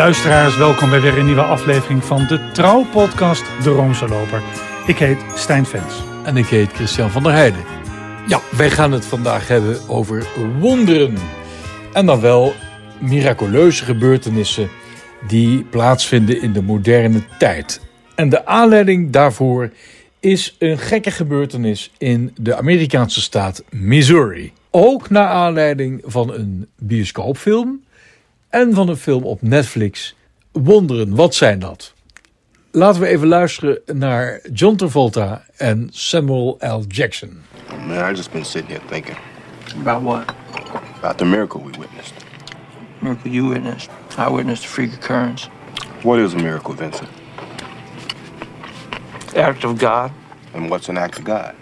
Luisteraars, welkom bij weer een nieuwe aflevering van de Trouw-podcast De Roomse Loper. Ik heet Stijn Vens. En ik heet Christian van der Heijden. Ja, wij gaan het vandaag hebben over wonderen. En dan wel miraculeuze gebeurtenissen die plaatsvinden in de moderne tijd. En de aanleiding daarvoor is een gekke gebeurtenis in de Amerikaanse staat Missouri. Ook naar aanleiding van een bioscoopfilm en van een film op Netflix. Wonderen, wat zijn dat? Laten we even luisteren naar John Travolta en Samuel L. Jackson. Man, I just been sitting here thinking About what? about the miracle we witnessed. Miracle you witnessed. I witnessed a freak occurrence. What is a miracle, Vincent? Act of God. And what's an act of God?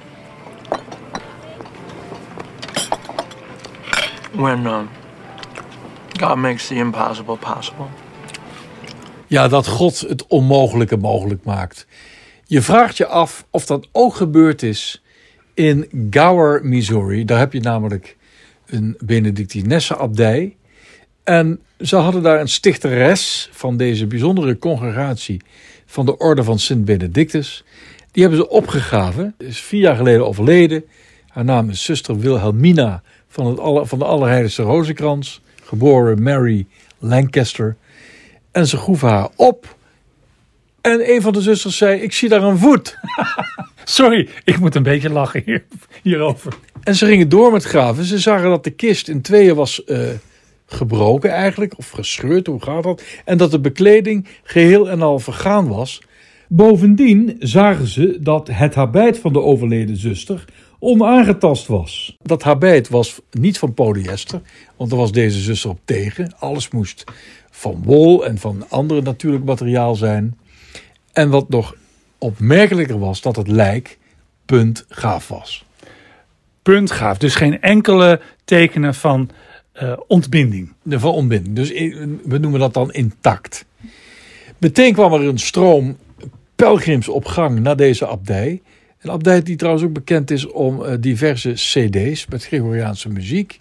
When um, God makes the impossible possible. Ja, dat God het onmogelijke mogelijk maakt. Je vraagt je af of dat ook gebeurd is in Gower, Missouri. Daar heb je namelijk een Benedictinesse-abdij. En ze hadden daar een stichteres van deze bijzondere congregatie van de Orde van Sint Benedictus. Die hebben ze opgegraven. Is vier jaar geleden overleden. Haar naam is zuster Wilhelmina van, het van de Allerheiligste Rozenkrans. Geboren Mary Lancaster. En ze groeven haar op. En een van de zusters zei: Ik zie daar een voet. Sorry, ik moet een beetje lachen hier, hierover. En ze gingen door met graven. Ze zagen dat de kist in tweeën was eh, gebroken eigenlijk, of gescheurd, hoe gaat dat? En dat de bekleding geheel en al vergaan was. Bovendien zagen ze dat het habit van de overleden zuster onaangetast was. Dat habit was niet van polyester, want daar was deze zuster op tegen. Alles moest van wol en van andere natuurlijk materiaal zijn. En wat nog opmerkelijker was, dat het lijk puntgaaf was. Puntgaaf, dus geen enkele tekenen van eh, ontbinding. Van ontbinding. Dus in- we noemen dat dan intact. Meteen kwam er een stroom pelgrims op gang naar deze abdij. Een abdij die trouwens ook bekend is om eh, diverse cd's met Gregoriaanse muziek.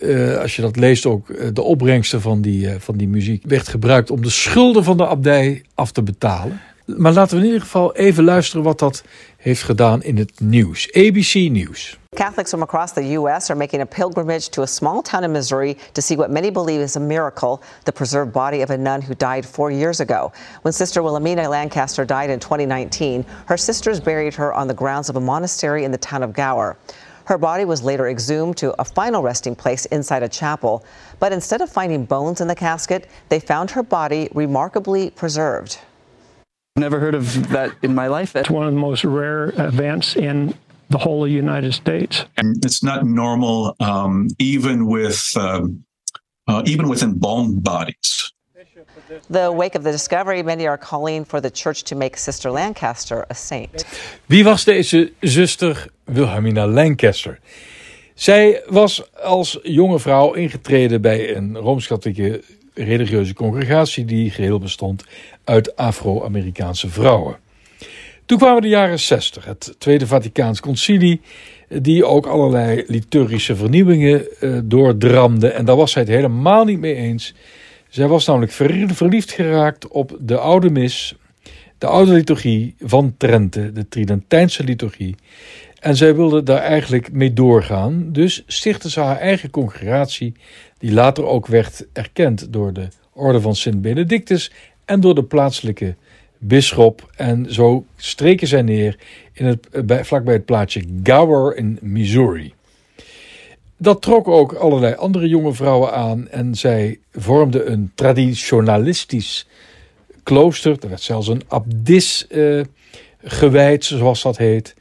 Eh, als je dat leest ook, eh, de opbrengsten van die, van die muziek werd gebruikt om de schulden van de abdij af te betalen. Maar laten we in ieder geval even luisteren wat dat heeft gedaan in het nieuws. ABC Nieuws. Catholics from across the U.S. are making a pilgrimage to a small town in Missouri to see what many believe is a miracle the preserved body of a nun who died four years ago. When Sister Wilhelmina Lancaster died in 2019, her sisters buried her on the grounds of a monastery in the town of Gower. Her body was later exhumed to a final resting place inside a chapel. But instead of finding bones in the casket, they found her body remarkably preserved. Never heard of that in my life. It's one of the most rare events in the whole of the United States. and it's not normal um, even with um, uh, even with embalmed bodies. The wake of the discovery, many are calling for the church to make Sister Lancaster a saint. Wie was deze zuster Wilhelmina Lancaster? Zij was als jonge vrouw ingetreden bij een rooms-katholieke religieuze congregatie die geheel bestond uit Afro-Amerikaanse vrouwen. Toen kwamen de jaren 60, het Tweede Vaticaans Concilie, die ook allerlei liturgische vernieuwingen eh, doordramde. En daar was zij het helemaal niet mee eens. Zij was namelijk ver- verliefd geraakt op de oude mis, de oude liturgie van Trente, de Tridentijnse liturgie. En zij wilde daar eigenlijk mee doorgaan. Dus stichtte ze haar eigen congregatie, die later ook werd erkend door de Orde van Sint Benedictus en door de plaatselijke bisschop. En zo streken zij neer in het, bij, vlakbij het plaatsje Gower in Missouri. Dat trok ook allerlei andere jonge vrouwen aan en zij vormden een traditionalistisch klooster. Er werd zelfs een abdis eh, gewijd, zoals dat heet.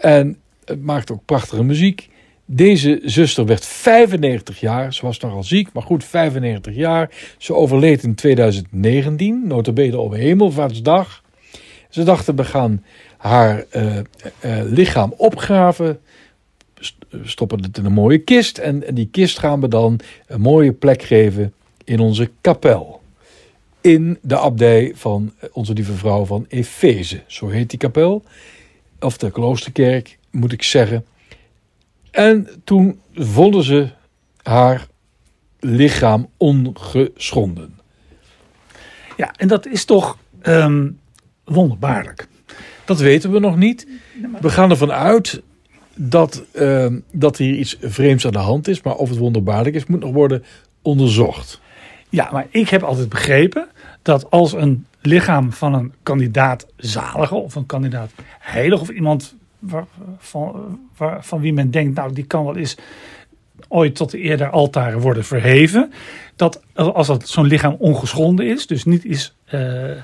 En het maakte ook prachtige muziek. Deze zuster werd 95 jaar. Ze was nogal ziek, maar goed, 95 jaar. Ze overleed in 2019, notabene op Hemelvaartsdag. Ze dachten, we gaan haar eh, eh, lichaam opgraven, st- stoppen het in een mooie kist. En, en die kist gaan we dan een mooie plek geven in onze kapel. In de abdij van onze lieve vrouw van Efeze. Zo heet die kapel. Of de kloosterkerk, moet ik zeggen. En toen vonden ze haar lichaam ongeschonden. Ja, en dat is toch ehm, wonderbaarlijk. Dat weten we nog niet. We gaan ervan uit dat, ehm, dat hier iets vreemds aan de hand is. Maar of het wonderbaarlijk is, moet nog worden onderzocht. Ja, maar ik heb altijd begrepen dat als een lichaam van een kandidaat zalige of een kandidaat heilig of iemand waar, van, waar, van wie men denkt, nou die kan wel eens ooit tot de eer der altaren worden verheven. Dat als dat zo'n lichaam ongeschonden is, dus niet is eh,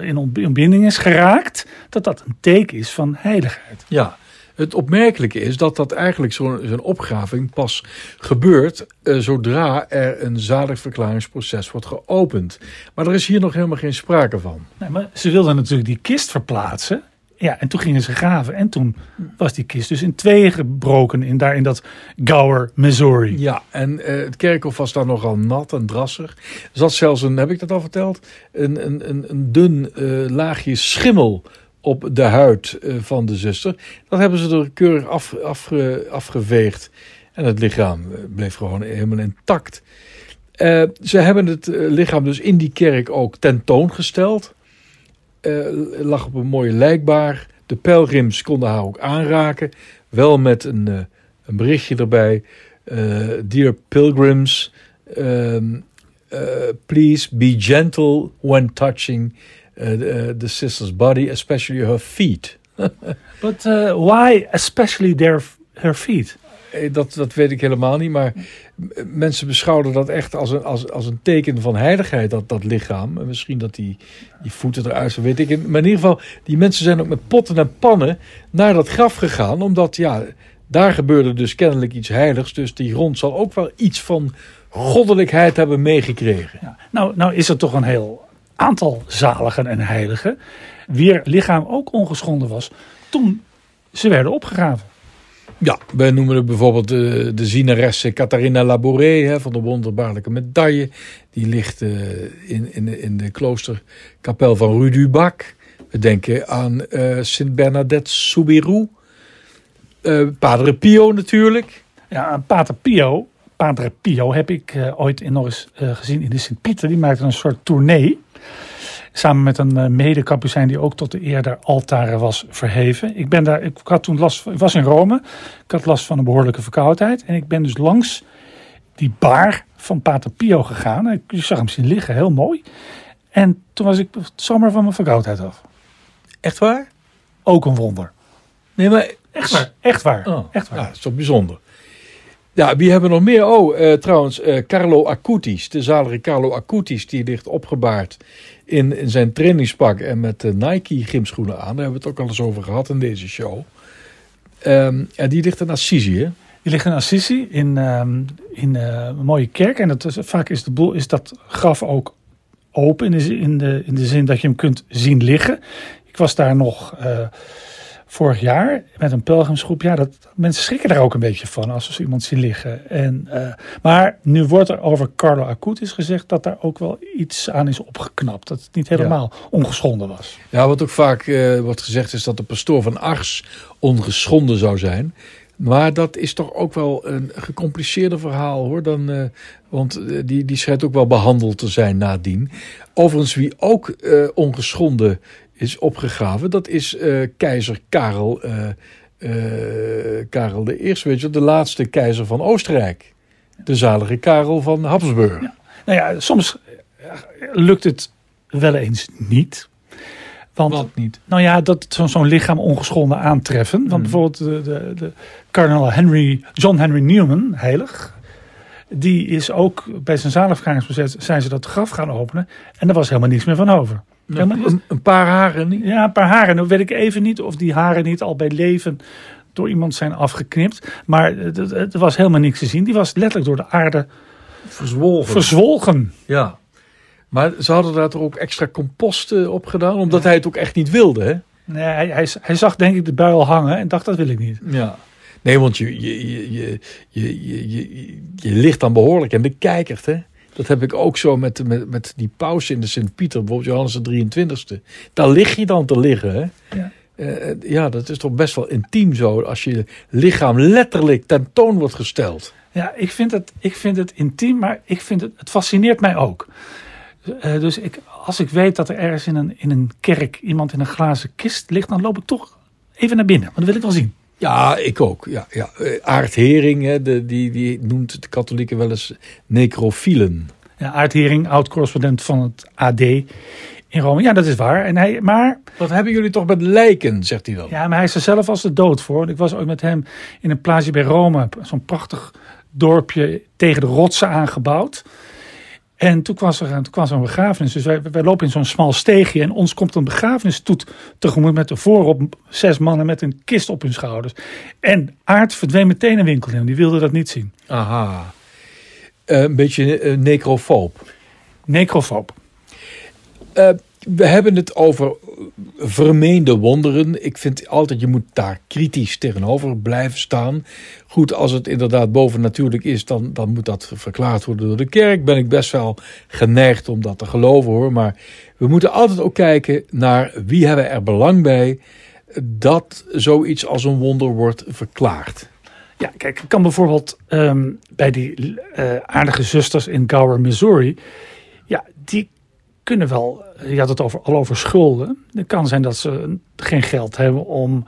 in ontbinding is geraakt, dat dat een teken is van heiligheid. Ja, het opmerkelijke is dat dat eigenlijk zo'n zo'n opgraving pas gebeurt eh, zodra er een zaligverklaringsproces wordt geopend. Maar er is hier nog helemaal geen sprake van. Nee, maar ze wilden natuurlijk die kist verplaatsen. Ja, en toen gingen ze graven. En toen was die kist dus in tweeën gebroken in, daar in dat Gower, Missouri. Ja, en eh, het kerkhof was dan nogal nat en drassig. Er zat zelfs een, heb ik dat al verteld, een, een, een, een dun eh, laagje schimmel op de huid eh, van de zuster. Dat hebben ze er keurig af, afge- afgeveegd. En het lichaam eh, bleef gewoon helemaal intact. Eh, ze hebben het lichaam dus in die kerk ook tentoongesteld. Eh lag op een mooie lijkbaar. De pelgrims konden haar ook aanraken. Wel met een, een berichtje erbij. Dear pilgrims, ehm, eh, please be gentle when touching uh, the, the sister's body, especially her feet. But uh, why especially their, her feet? Eh, Dat, dat weet ik helemaal niet, maar mensen beschouwden dat echt als een, als, als een teken van heiligheid, dat, dat lichaam. En misschien dat die, die voeten eruit, weet ik. Maar in ieder geval, die mensen zijn ook met potten en pannen naar dat graf gegaan, omdat ja, daar gebeurde dus kennelijk iets heiligs. Dus die grond zal ook wel iets van goddelijkheid hebben meegekregen. Ja. Nou, nou is er toch een heel aantal zaligen en heiligen. Wier lichaam ook ongeschonden was toen ze werden opgegraven. Ja, wij noemen het bijvoorbeeld de, de zienaresse Catharina Labouré hè, van de wonderbaarlijke medaille. Die ligt eh, in, in, de- in de kloosterkapel van Rue du Bac. We denken aan eh Sint Bernadette Soubirous. Eh Padre Pio natuurlijk. Ja, Pater Pio, Padre Pio heb ik eh, ooit in nog eens eh, gezien in de Sint-Pieter. Die maakte een soort tournee. Samen met een uh, mede-kapucijn die ook tot de eer der altaren was verheven. Ik, ben daar, ik, had toen last ik was in Rome. Ik had last van een behoorlijke verkoudheid. En ik ben dus langs die bar van Pater Pio gegaan. En ik zag hem zien liggen, heel mooi. En toen was ik zomaar van mijn verkoudheid af. Echt waar? Ook een wonder. Nee, maar Echt waar. Echt waar. Oh, Echt waar. Ja, dat is toch bijzonder. Ja, wie hebben we nog meer? Oh, eh, trouwens, eh, Carlo Acutis, de zalige Carlo Acutis, die ligt opgebaard in, in zijn trainingspak en met de Nike gymschoenen aan. Daar hebben we het ook al eens over gehad in deze show. Ehm, en die ligt in Assisi, hè? Die ligt in Assisi in, ehm, in eh, een mooie kerk. En dat vaak is, de boel, is dat graf ook open in in, de, in de zin dat je hem kunt zien liggen. Ik was daar nog vorig jaar met een pelgrimsgroep. Ja, dat, mensen schrikken daar ook een beetje van als ze iemand zien liggen. En, eh, maar nu wordt er over Carlo Acutis gezegd dat daar ook wel iets aan is opgeknapt. Dat het niet helemaal ongeschonden was. Ja, wat ook vaak eh, wordt gezegd is dat de pastoor van Ars ongeschonden zou zijn. Maar dat is toch ook wel een gecompliceerder verhaal hoor. Dan, eh, want die, die schijnt ook wel behandeld te zijn nadien. Overigens, wie ook ongeschonden is opgegraven, dat is eh, keizer Karel, eh, eh, Karel de Eerste, weet je, wel, de laatste keizer van Oostenrijk. De zalige Karel van Habsburg. Nou ja, soms lukt het wel eens niet. Want Wat niet? Nou ja, dat zo- zo'n lichaam ongeschonden aantreffen. Want bijvoorbeeld de, de, de kardinaal Henry, John Henry Newman, heilig. Die is ook bij zijn zaligverklaringsproces zijn ze dat graf gaan openen. En er was helemaal niets meer van over. Een, een paar haren niet. Ja, een paar haren. Nu weet ik even niet of die haren niet al bij leven door iemand zijn afgeknipt. Maar er was helemaal niks te zien. Die was letterlijk door de aarde Verzwolgen. verzwolgen. Ja. Maar ze hadden daar toch ook extra compost op gedaan, omdat hij het ook echt niet wilde, hè? Nee, hij, hij, hij zag denk ik de buil hangen en dacht dat wil ik niet. Ja. Nee, want je, je, je, je, je, je, ligt dan behoorlijk en bekijkert, hè? Dat heb ik ook zo met, met, met die pauze in de Sint-Pieter, bijvoorbeeld Johannes de 23ste. Daar lig je dan te liggen, hè? Ja. Eh, ja, dat is toch best wel intiem zo, als je lichaam letterlijk tentoon wordt gesteld. Ja, ik vind het, ik vind het intiem, maar ik vind het, het fascineert mij ook. Eh, dus ik, als ik weet dat er ergens in een, in een kerk iemand in een glazen kist ligt, dan loop ik toch even naar binnen. Want dat wil ik wel zien. Ja, ik ook. Ja, ja. Eh, Aart Hering, hè, de, die, die noemt de katholieken wel eens necrofielen. Ja, Aart Hering, oud-correspondent van het AD in Rome. Ja, dat is waar. En hij, maar, Wat hebben jullie toch met lijken, zegt hij dan? ja, maar hij is er zelf als de dood voor. Ik was ooit met hem in een plaatsje bij Rome. Zo'n prachtig dorpje tegen de rotsen aangebouwd. En toen was er, toen kwam er een begrafenis. Dus wij, wij lopen in zo'n smal steegje. En ons komt een begrafenistoet tegemoet met voorop zes mannen met een kist op hun schouders. En Aard verdween meteen een winkel in. Die wilde dat niet zien. Aha. Eh, een beetje eh, necrofoob. Necrofoob. Eh, we hebben het over vermeende wonderen. Ik vind altijd, je moet daar kritisch tegenover blijven staan. Goed, als het inderdaad bovennatuurlijk is, dan, dan moet dat verklaard worden door de kerk. Ben ik best wel geneigd om dat te geloven hoor. Maar we moeten altijd ook kijken naar wie hebben er belang bij dat zoiets als een wonder wordt verklaard. Ja, kijk, ik kan bijvoorbeeld ehm, bij die eh, aardige zusters in Gower, Missouri. Ja, die kunnen wel. Je had het over, al over schulden. Het kan zijn dat ze geen geld hebben om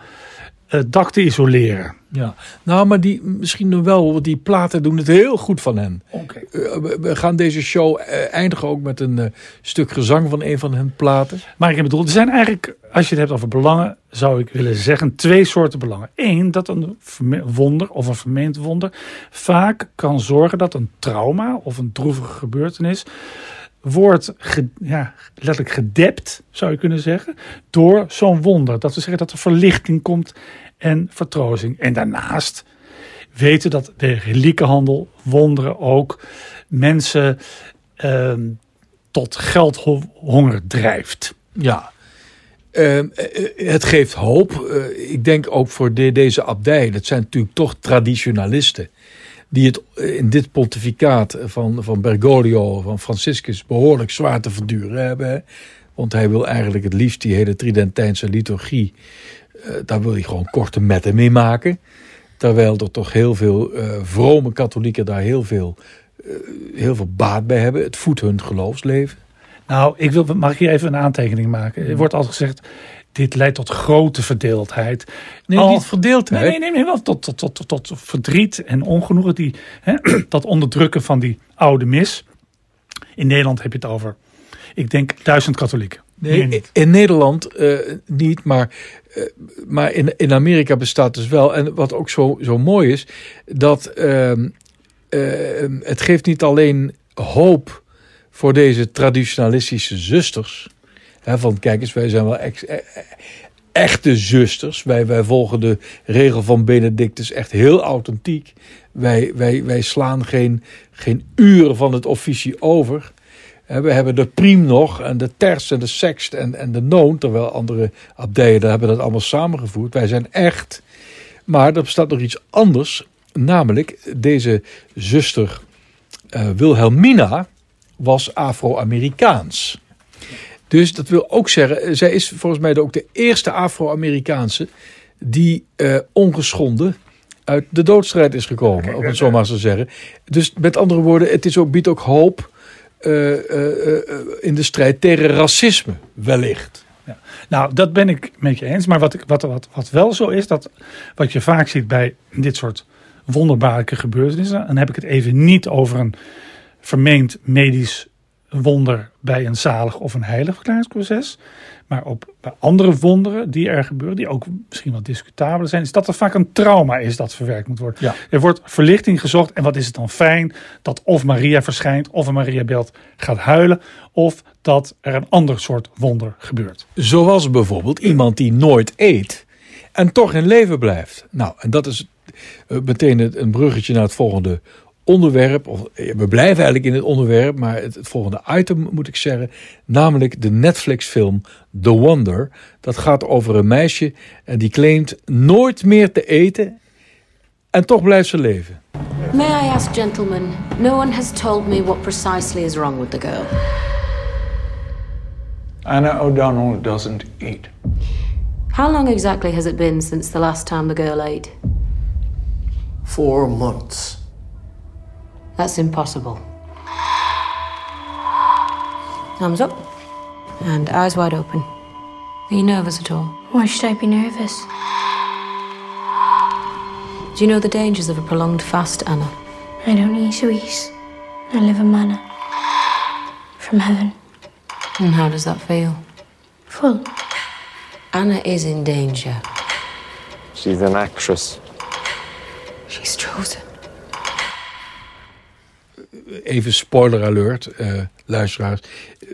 het dak te isoleren. Ja, nou, maar die misschien nog wel, want die platen doen het heel goed van hen. Oké. Eh, we- gaan deze show eh, eindigen ook met een eh, stuk gezang van een van hun platen. Maar ik bedoel, er zijn eigenlijk, als je het hebt over belangen, zou ik willen zeggen, twee soorten belangen. Eén, dat een wonder of een vermeend wonder vaak kan zorgen dat een trauma of een droevige gebeurtenis wordt letterlijk gedept, zou je kunnen zeggen, door zo'n wonder. Dat we zeggen dat er verlichting komt en vertroosting. En daarnaast weten dat de reliekenhandel, wonderen ook, mensen ehm, tot geldhonger drijft. Ja. Ehm, eh, het geeft hoop. Eh, ik denk ook voor de, deze abdij. Dat zijn natuurlijk toch traditionalisten. Die het in dit pontificaat van, van Bergoglio, van Franciscus, behoorlijk zwaar te verduren hebben. hè. Want hij wil eigenlijk het liefst die hele Tridentijnse liturgie. eh, daar wil hij gewoon korte metten mee maken. Terwijl er toch heel veel eh, vrome katholieken daar heel veel, eh, heel veel baat bij hebben. Het voedt hun geloofsleven. Nou, ik wil, mag ik hier even een aantekening maken? Er wordt altijd gezegd, dit leidt tot grote verdeeldheid. Nee, Al- niet verdeeldheid. Nee, nee, nee, nee wel tot, tot, tot, tot, verdriet en ongenoegen. Die, hè, dat onderdrukken van die oude mis. In Nederland heb je het over, ik denk, duizend katholieken. Nee, in Nederland eh, niet, maar, eh, maar in, in Amerika bestaat dus wel. En wat ook zo, zo mooi is, dat ehm, ehm, het geeft niet alleen hoop voor deze traditionalistische zusters. Van kijk eens, wij zijn wel e- e- echte zusters. Wij, wij volgen de regel van Benedictus echt heel authentiek. Wij, wij, wij slaan geen, geen uren van het officie over. We hebben de priem nog en de terst en de sext en, en de noon. Terwijl andere abdijen daar hebben dat allemaal samengevoerd. Wij zijn echt. Maar er bestaat nog iets anders. Namelijk deze zuster eh, Wilhelmina was Afro-Amerikaans. Dus dat wil ook zeggen, eh, zij is volgens mij ook de eerste Afro-Amerikaanse die eh, ongeschonden uit de doodstrijd is gekomen, om het zo maar te zeggen. Dus met andere woorden, het is ook, biedt ook hoop eh, in de strijd tegen racisme, wellicht. Nou, dat ben ik met je eens. Maar wat, ik, wat, wat, wat wel zo is, dat wat je vaak ziet bij dit soort wonderbaarlijke gebeurtenissen. Dan heb ik het even niet over een vermeend medisch wonder bij een zalig of een heilig verklaringsproces. Maar op, bij andere wonderen die er gebeuren, die ook misschien wat discutabel zijn, is dat er vaak een trauma is dat verwerkt moet worden. Ja. Er wordt verlichting gezocht. En wat is het dan fijn dat of Maria verschijnt, of een Mariabeeld gaat huilen, of dat er een ander soort wonder gebeurt. Zoals bijvoorbeeld iemand die nooit eet en toch in leven blijft. Nou, en dat is eh, meteen een bruggetje naar het volgende onderwerp. Of, eh, we blijven eigenlijk in het onderwerp, maar het, het volgende item moet ik zeggen. Namelijk de Netflix-film The Wonder. Dat gaat over een meisje en die claimt nooit meer te eten en toch blijft ze leven. May I ask, gentlemen? No one has told me what precisely is wrong with the girl. Anna O'Donnell doesn't eat. How long exactly has it been since the last time the girl ate? Four months. That's impossible. Arms up. And eyes wide open. Are you nervous at all? Why should I be nervous? Do you know the dangers of a prolonged fast, Anna? I don't need eat sweets. I live a manna. From heaven. And how does that feel? Full. Anna is in danger. She's an actress. She's chosen. Even spoiler alert, eh, luisteraars.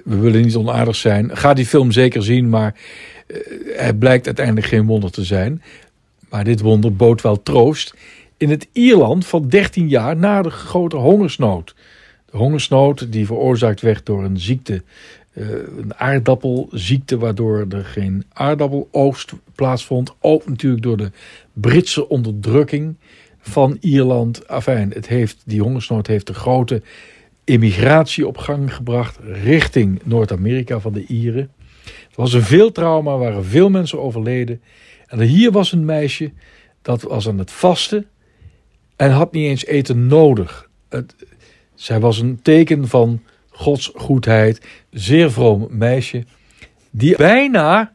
We willen niet onaardig zijn. Ga die film zeker zien, maar uh, hij blijkt uiteindelijk geen wonder te zijn. Maar dit wonder bood wel troost in het Ierland van 13 jaar na de grote hongersnood. De hongersnood die veroorzaakt werd door een ziekte, uh, een aardappelziekte, waardoor er geen aardappeloogst plaatsvond. Ook natuurlijk door de Britse onderdrukking van Ierland. Afijn, het heeft, die hongersnood heeft de grote immigratie op gang gebracht richting Noord-Amerika van de Ieren. Er was een veel trauma, waren veel mensen overleden. En hier was een meisje dat was aan het vasten en had niet eens eten nodig. Het, zij was een teken van Gods goedheid, zeer vroom meisje, die bijna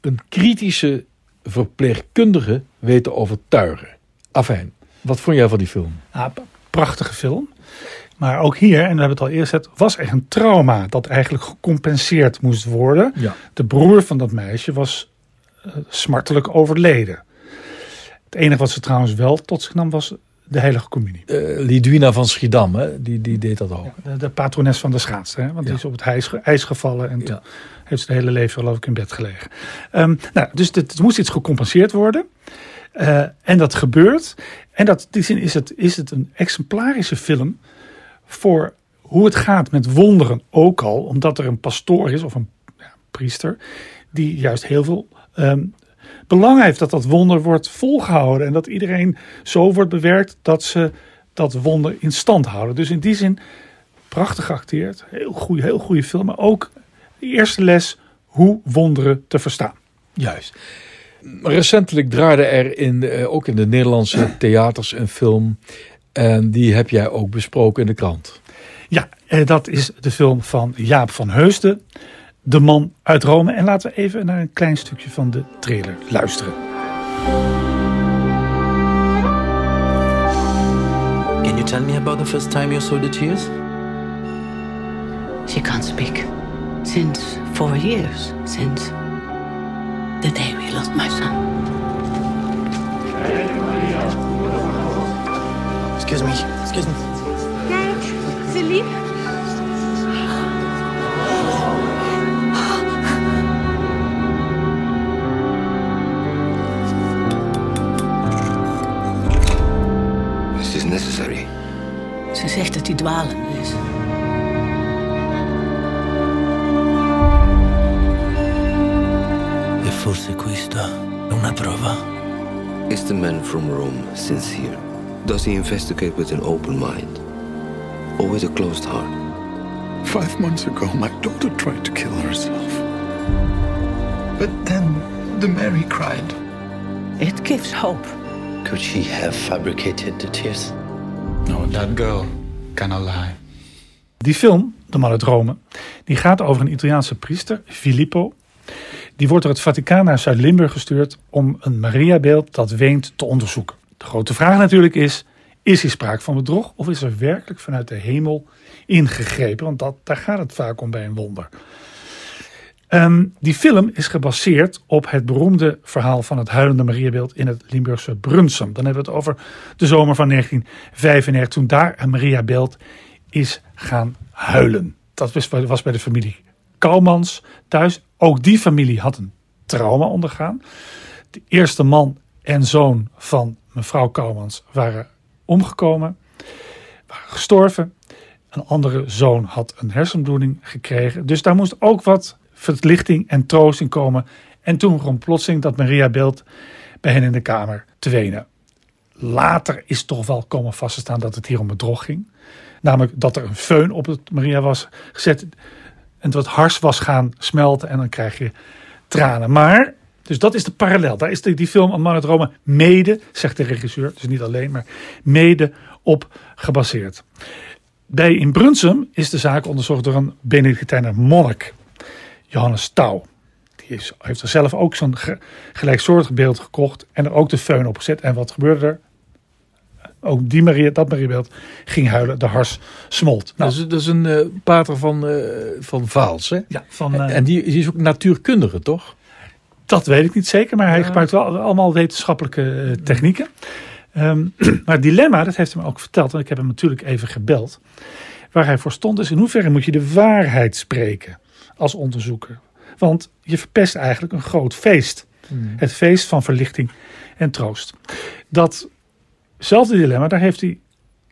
een kritische verpleegkundige weet te overtuigen. Afijn, wat vond jij van die film? Ja, prachtige film. Maar ook hier, en we hebben het al eerder gezegd, was er een trauma dat eigenlijk gecompenseerd moest worden. Ja. De broer van dat meisje was uh, smartelijk overleden. Het enige wat ze trouwens wel tot zich nam was de heilige communie. Uh, Lidwina van Schiedam, hè? Die, die deed dat ook. Ja, de, de, patrones van de schaatsen, hè? want ja. die is op het ijs, ijs gevallen en toen heeft ze het hele leven geloof ik in bed gelegen. Um, nou, dus het moest iets gecompenseerd worden. Uh, en dat gebeurt. En dat, in die zin is het, is het een exemplarische film voor hoe het gaat met wonderen ook al. Omdat er een pastoor is of een ja, priester die juist heel veel um, belang heeft dat dat wonder wordt volgehouden. En dat iedereen zo wordt bewerkt dat ze dat wonder in stand houden. Dus in die zin prachtig geacteerd. Heel goede, heel goede film. Maar ook de eerste les hoe wonderen te verstaan. Juist. Recentelijk draaide er in, uh, ook in de Nederlandse theaters een film. En die heb jij ook besproken in de krant. Ja, eh, dat is de film van Jaap van Heusden. De man uit Rome. En laten we even naar een klein stukje van de trailer luisteren. Can you tell me about the first time you saw the tears? She can't speak. Since four years, since the day we lost my son. Excuse me, excuse me. Celine? This is necessary. Ze zegt dat hij dwalend Is the man from Rome sincere? Does he investigate with an open mind? Or with a closed heart? Five months ago, my daughter tried to kill herself. But then the Mary cried. It gives hope. Could she have fabricated the tears? No, that girl cannot lie. Die film, De Man uit Rome, die gaat over een Italiaanse priester, Filippo. Die wordt door het Vaticaan naar Zuid-Limburg gestuurd om een Mariabeeld dat weent te onderzoeken. De grote vraag natuurlijk is, is hier sprake van bedrog of is er werkelijk vanuit de hemel ingegrepen? Want dat, daar gaat het vaak om bij een wonder. Um, die film is gebaseerd op het beroemde verhaal van het huilende Mariabeeld in het Limburgse Brunsum. Dan hebben we het over de zomer van 1995, toen daar een Mariabeeld is gaan huilen. Dat was bij de familie Kouwmans thuis. Ook die familie had een trauma ondergaan. De eerste man en zoon van mevrouw Kouwmans waren omgekomen, waren gestorven. Een andere zoon had een hersenbloeding gekregen. Dus daar moest ook wat verlichting en troost in komen. En toen begon plotseling dat Maria beeld bij hen in de kamer te wenen. Later is toch wel komen vast te staan dat het hier om bedrog ging. Namelijk dat er een föhn op het Maria was gezet. En het hars was gaan smelten. En dan krijg je tranen. Maar, dus dat is de parallel. Daar is die, die film man uit Rome mede, zegt de regisseur. Dus niet alleen, maar mede op gebaseerd. bij in Brunsum is de zaak onderzocht door een Benedictijner monnik, Johannes Touw. Die heeft er zelf ook zo'n ge- gelijksoortig beeld gekocht en er ook de föhn op gezet. En wat gebeurde er? Ook die Maria, dat Mariebeeld ging huilen, de hars smolt. Nou, dat, is, dat is een eh, pater van, eh, van Vaals, hè? Ja, van, en, eh, en die, die is ook natuurkundige, toch? Dat weet ik niet zeker, maar hij gebruikt wel allemaal wetenschappelijke technieken. Ehm, maar het dilemma, dat heeft hij me ook verteld, en ik heb hem natuurlijk even gebeld. Waar hij voor stond is in hoeverre moet je de waarheid spreken als onderzoeker. Want je verpest eigenlijk een groot feest. Het feest van verlichting en troost. Datzelfde dilemma, daar heeft die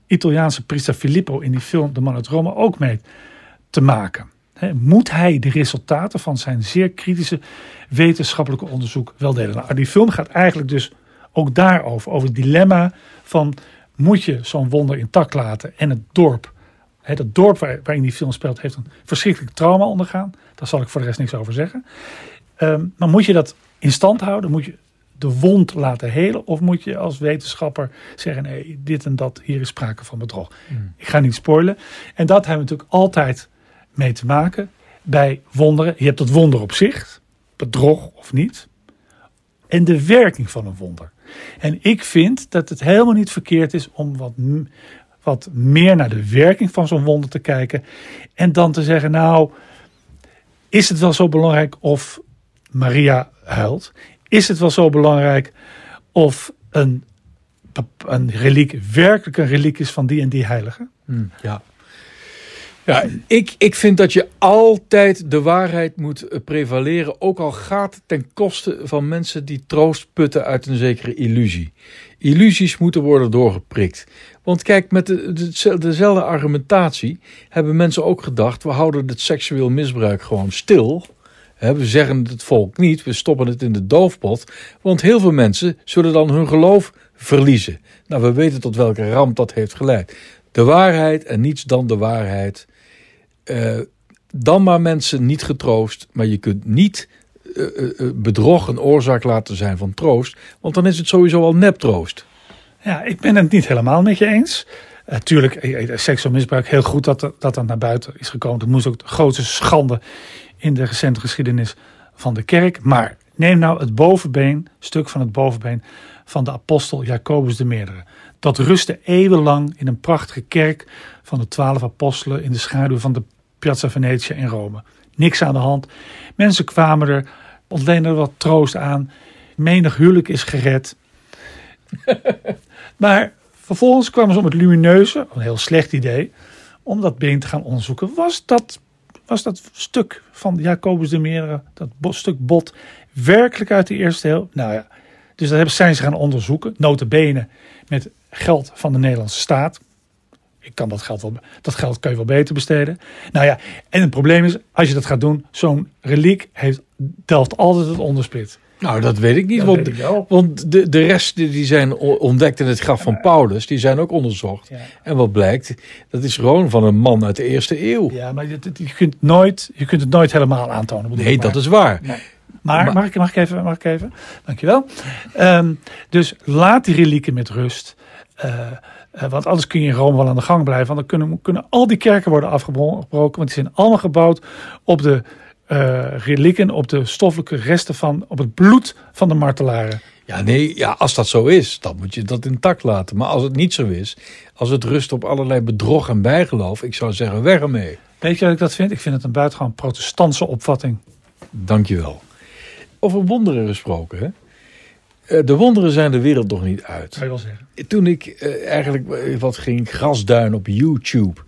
Italiaanse priester Filippo in die film De Man uit Rome ook mee te maken. Moet hij de resultaten van zijn zeer kritische wetenschappelijke onderzoek wel delen? Nou, die film gaat eigenlijk dus ook daarover, over het dilemma van moet je zo'n wonder intact laten en het dorp. Hè, dat dorp waar, waarin die film speelt heeft een verschrikkelijk trauma ondergaan. Daar zal ik voor de rest niks over zeggen. Ehm, maar moet je dat in stand houden? Moet je de wond laten helen? Of moet je als wetenschapper zeggen: nee, dit en dat, hier is sprake van bedrog? Ik ga niet spoilen. En dat hebben we natuurlijk altijd mee te maken bij wonderen. Je hebt het wonder op zich, bedrog of niet. En de werking van een wonder. En ik vind dat het helemaal niet verkeerd is om wat, wat meer naar de werking van zo'n wonder te kijken. En dan te zeggen: nou, is het wel zo belangrijk of Maria huilt? Is het wel zo belangrijk of een, een reliek werkelijk een reliek is van die en die heilige? ja. Ja, ik, ik vind dat je altijd de waarheid moet eh, prevaleren, ook al gaat het ten koste van mensen die troost putten uit een zekere illusie. Illusies moeten worden doorgeprikt. Want kijk, met de, de- dezelfde argumentatie hebben mensen ook gedacht, we houden het seksueel misbruik gewoon stil. We zeggen het volk niet, we stoppen het in de doofpot. Want heel veel mensen zullen dan hun geloof verliezen. Nou, we weten tot welke ramp dat heeft geleid. De waarheid en niets dan de waarheid. Eh, dan maar mensen niet getroost, maar je kunt niet eh, eh, bedrog een oorzaak laten zijn van troost, want dan is het sowieso al neptroost. Ja, ik ben het niet helemaal met je eens. Natuurlijk, seksueel misbruik, heel goed dat dat naar buiten is gekomen. Dat moest ook de grootste schande in de recente geschiedenis van de kerk. Maar neem nou het bovenbeen, stuk van het bovenbeen van de apostel Jacobus de Meerdere. Dat rustte eeuwenlang in een prachtige kerk van de twaalf apostelen in de schaduw van de Piazza Venetië in Rome. Niks aan de hand. Mensen kwamen er, ontleenden er wat troost aan. Menig huwelijk is gered. Maar vervolgens kwamen ze om het lumineuze, een heel slecht idee, om dat been te gaan onderzoeken. Was dat, was dat stuk van Jacobus de Meerdere, dat stuk bot, werkelijk uit de eerste eeuw? Nou ja, dus dat zijn ze gaan onderzoeken, notabene met geld van de Nederlandse staat. Ik kan dat geld wel, dat geld kan je wel beter besteden. Nou ja, en het probleem is, als je dat gaat doen, zo'n reliek heeft, delft altijd het onderspit. Nou, dat weet ik niet, Dat want, ik want de, de rest die zijn ontdekt in het graf van Paulus, die zijn ook onderzocht. En wat blijkt, dat is gewoon van een man uit de eerste eeuw. Ja, maar je, je, kunt, nooit, je kunt het nooit helemaal aantonen. Nee, maar. dat is waar. Nee. Maar, mag, ik, mag ik even? Mag ik even? Dankjewel. Ehm dus laat die relieken met rust. Eh, eh, want anders kun je in Rome wel aan de gang blijven. Want dan kunnen, kunnen al die kerken worden afgebroken. Want die zijn allemaal gebouwd op de relieken, op de stoffelijke resten van, op het bloed van de martelaren. Ja, nee, ja, als dat zo is, dan moet je dat intact laten. Maar als het niet zo is, als het rust op allerlei bedrog en bijgeloof, ik zou zeggen, weg ermee. Weet je wat ik dat vind? Ik vind het een buitengewoon protestantse opvatting. Dankjewel. Over wonderen gesproken, hè? Eh, De wonderen zijn de wereld nog niet uit. Zou je wel zeggen. Toen ik eh, eigenlijk eh, wat ging grasduin op YouTube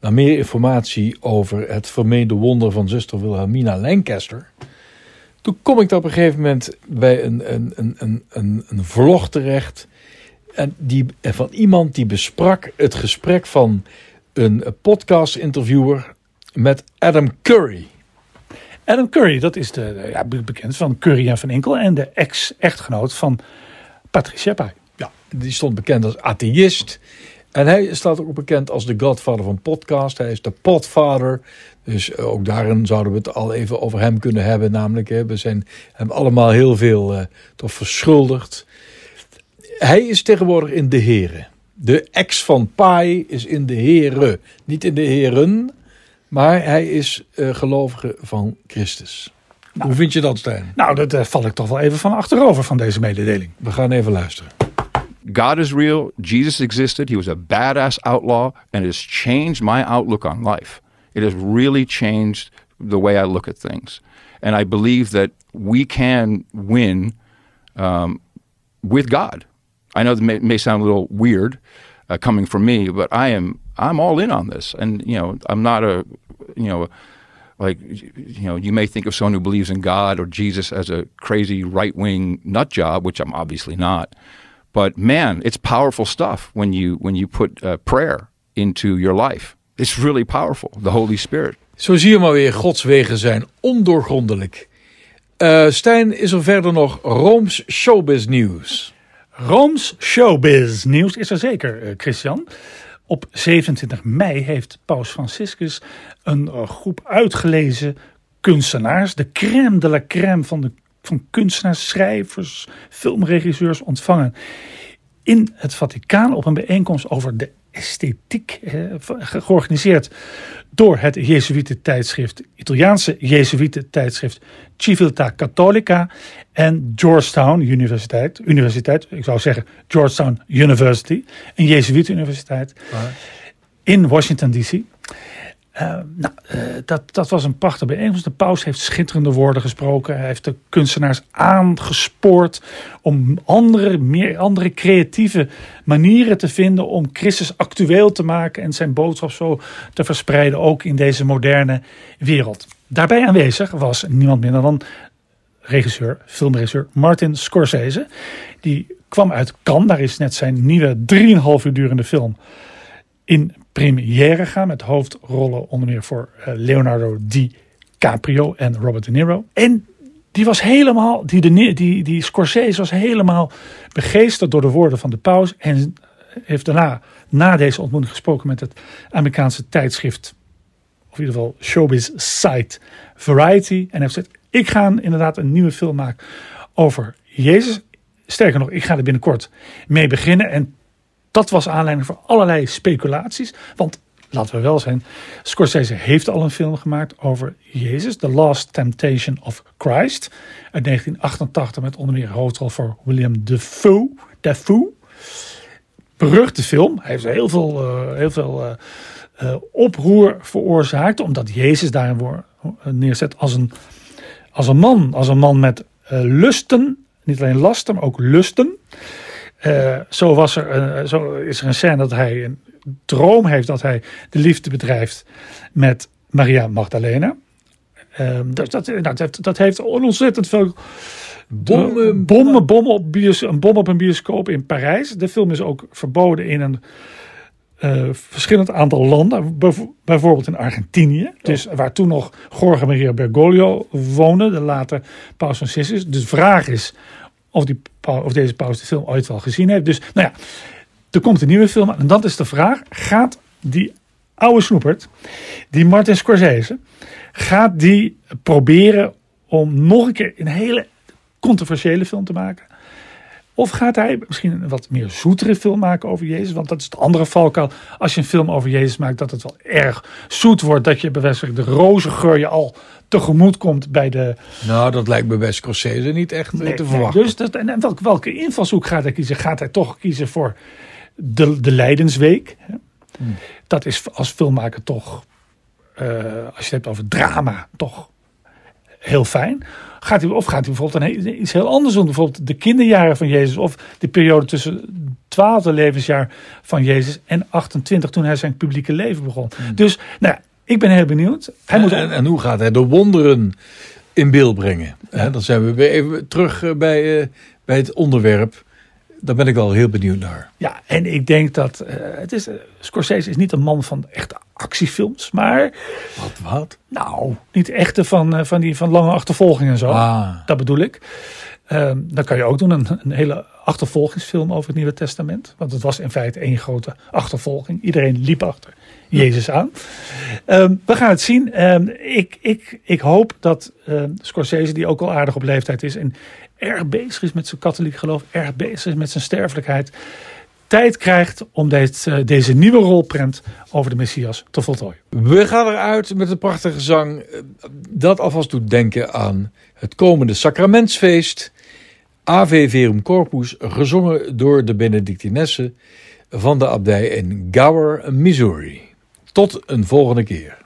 naar meer informatie over het vermeende wonder van zuster Wilhelmina Lancaster. Toen kom ik op een gegeven moment bij een, een, een, een, een, een vlog terecht. En die, van iemand die besprak het gesprek van een podcast-interviewer met Adam Curry. Adam Curry, dat is de, ja, be- bekend van Curry en Van Inkel en de ex-echtgenoot van Patricia Pai. Ja, die stond bekend als atheïst. En hij staat ook bekend als de godfather van podcast. Hij is de podfather. Dus eh, ook daarin zouden we het al even over hem kunnen hebben. Namelijk, we zijn hem allemaal heel veel eh, toch verschuldigd. Hij is tegenwoordig in de heren. De ex van Pai is in de Here. Niet in de Heren, maar hij is uh, gelovige van Christus. Hoe vind je dat, Stijn? Nou, dat uh, val ik toch wel even van achterover van deze mededeling. We gaan even luisteren. God is real. Jesus existed. He was a badass outlaw, and it has changed my outlook on life. It has really changed the way I look at things. And I believe that we can win um, with God. I know that may, may sound a little weird uh, coming from me, but I am I'm all in on this. And you know, I'm not a you know like you know you may think of someone who believes in God or Jesus as a crazy right wing nut job, which I'm obviously not. But man, it's powerful stuff when you when you put uh, prayer into your life. It's really powerful. The Holy Spirit. Zo zie je maar weer, Gods wegen zijn ondoorgrondelijk. Uh, Stijn, is er verder nog Rooms showbiz nieuws? Rooms showbiz nieuws is er zeker, uh, Christian. Op 27 mei heeft Paus Franciscus een uh, groep uitgelezen kunstenaars, de crème de la crème van, de, van kunstenaars, schrijvers, filmregisseurs ontvangen in het Vaticaan op een bijeenkomst over de esthetiek, eh, georganiseerd door het Jezuïte tijdschrift, Italiaanse Jezuïte tijdschrift Civiltà Cattolica en Georgetown Universiteit, universiteit, ik zou zeggen Georgetown University, een Jezuïte universiteit in Washington DC. Uh, nou, uh, dat, dat was een prachtige bijeenkomst. De paus heeft schitterende woorden gesproken. Hij heeft de kunstenaars aangespoord om andere, meer, andere creatieve manieren te vinden om Christus actueel te maken en zijn boodschap zo te verspreiden, ook in deze moderne wereld. Daarbij aanwezig was niemand minder dan regisseur, filmregisseur Martin Scorsese. Die kwam uit Cannes, daar is net zijn nieuwe 3,5 uur durende film in première gaan. Met hoofdrollen onder meer voor uh, Leonardo DiCaprio en Robert De Niro. En die was helemaal, die, de, die, die Scorsese was helemaal begeesterd door de woorden van de paus. En heeft daarna, na deze ontmoeting gesproken met het Amerikaanse tijdschrift, of in ieder geval showbiz site Variety. En heeft gezegd, ik ga inderdaad een nieuwe film maken over Jezus. Sterker nog, ik ga er binnenkort mee beginnen. En dat was aanleiding voor allerlei speculaties. Want laten we wel zijn, Scorsese heeft al een film gemaakt over Jezus, The Last Temptation of Christ, uit 1988 met onder meer hoofdrol voor William Dafoe. Dafoe. Beruchte film. Hij heeft heel veel, uh, heel veel uh, uh, oproer veroorzaakt, omdat Jezus daarin neerzet als een, als een man, als een man met lusten, niet alleen lasten, maar ook lusten. Uh, zo, was er, uh, zo is er een scène dat hij een droom heeft dat hij de liefde bedrijft met Maria Magdalena. Uh, dat, dat, dat, dat, heeft ontzettend veel bommen, bommen, bommen op bios, een bom op een bioscoop in Parijs. De film is ook verboden in een uh, verschillend aantal landen, bijvoorbeeld in Argentinië, dus waar toen nog Jorge Maria Bergoglio woonde, de later Paus Franciscus. De vraag is of, die, of deze paus de film ooit wel gezien heeft. Dus nou ja, er komt een nieuwe film en dat is de vraag, gaat die oude snoepert, die Martin Scorsese, gaat die proberen om nog een keer een hele controversiële film te maken? Of gaat hij misschien een wat meer zoetere film maken over Jezus? Want dat is het andere valkuil. Als je een film over Jezus maakt, dat het wel erg zoet wordt. Dat je bevestigd de rozengeur je al tegemoet komt bij de... Nou, dat lijkt me bij Scorsese niet echt nee, te verwachten. dus dat, en welke, welke invalshoek gaat hij kiezen? Gaat hij toch kiezen voor de, de Leidensweek? Hmm. Dat is als filmmaker toch, uh, als je het hebt over drama, toch heel fijn. Gaat hij, of gaat hij bijvoorbeeld een, iets heel anders doen? Bijvoorbeeld de kinderjaren van Jezus. Of de periode tussen het twaalfde levensjaar van Jezus en 28 toen hij zijn publieke leven begon. Hmm. Dus nou ja, ik ben heel benieuwd. Hij en, moet... en, en, hoe gaat hij de wonderen in beeld brengen? dan zijn we weer even terug eh, bij, uh, bij het onderwerp. Daar ben ik wel heel benieuwd naar. Ja, en ik denk dat uh, het is, Scorsese is niet een man van echte actiefilms, maar... Wat, wat? Nou, niet echte van, van, die, van lange achtervolgingen en zo. Ah. Dat bedoel ik. Um, dan kan je ook doen een, een, hele achtervolgingsfilm over het Nieuwe Testament. Want het was in feite één grote achtervolging. Iedereen liep achter Jezus aan. Um, we gaan het zien. Um, ik, ik, ik hoop dat Scorsese, die ook al aardig op leeftijd is... en erg bezig is met zijn katholiek geloof, erg bezig is met zijn sterfelijkheid... tijd krijgt om deze, deze nieuwe rolprent over de Messias te voltooien. We gaan eruit met een prachtige zang dat alvast doet denken aan het komende sacramentsfeest. Ave Verum Corpus, gezongen door de Benedictinessen van de abdij in Gower, Missouri. Tot een volgende keer.